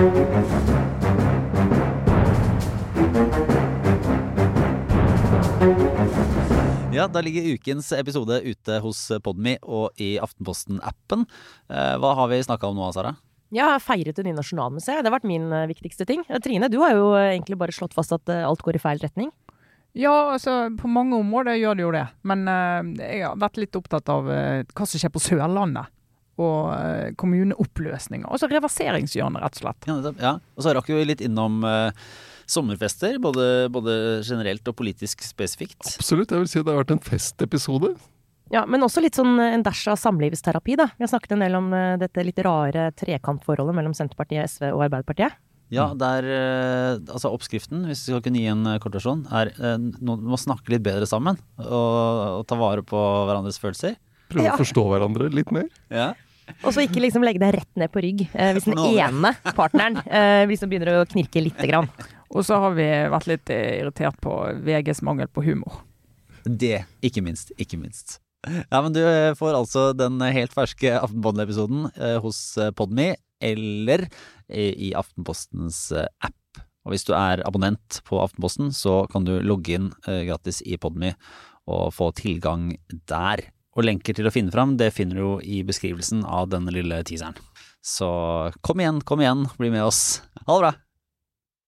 Ja, da ligger ukens episode ute hos Podme og i Aftenposten-appen. Eh, hva har vi snakka om nå, Sara? Jeg har feiret det nye Nasjonalmuseet. Det har vært min eh, viktigste ting. Eh, Trine, du har jo egentlig bare slått fast at alt går i feil retning. Ja, altså på mange områder gjør det jo det. Men uh, jeg har vært litt opptatt av uh, hva som skjer på Sørlandet. Og eh, kommuneoppløsninger. Altså reverseringshjørnet, rett og slett. Ja, nettopp. ja. Og så rakk vi litt innom eh, sommerfester, både, både generelt og politisk spesifikt. Absolutt. Jeg vil si at det har vært en festepisode. Ja, Men også litt sånn eh, en dash av samlivsterapi, da. Vi har snakket en del om eh, dette litt rare trekantforholdet mellom Senterpartiet, SV og Arbeiderpartiet. Ja, der eh, Altså oppskriften, hvis vi skal kunne gi en kort versjon, er at vi må snakke litt bedre sammen. Og, og ta vare på hverandres følelser. Prøve Ja. å forstå hverandre litt mer. Ja. Og så ikke liksom legge deg rett ned på rygg eh, hvis den ene partneren eh, liksom begynner å knirke lite grann. Og så har vi vært litt eh, irritert på VGs mangel på humor. Det, ikke minst. Ikke minst. Ja, men du eh, får altså den helt ferske Aftenpodden-episoden eh, hos Podme eller i, i Aftenpostens eh, app. Og hvis du er abonnent på Aftenposten, så kan du logge inn eh, gratis i Podme og få tilgang der. Og lenker til å finne fram, det finner du i beskrivelsen av denne lille teaseren. Så kom igjen, kom igjen, bli med oss. Ha det bra!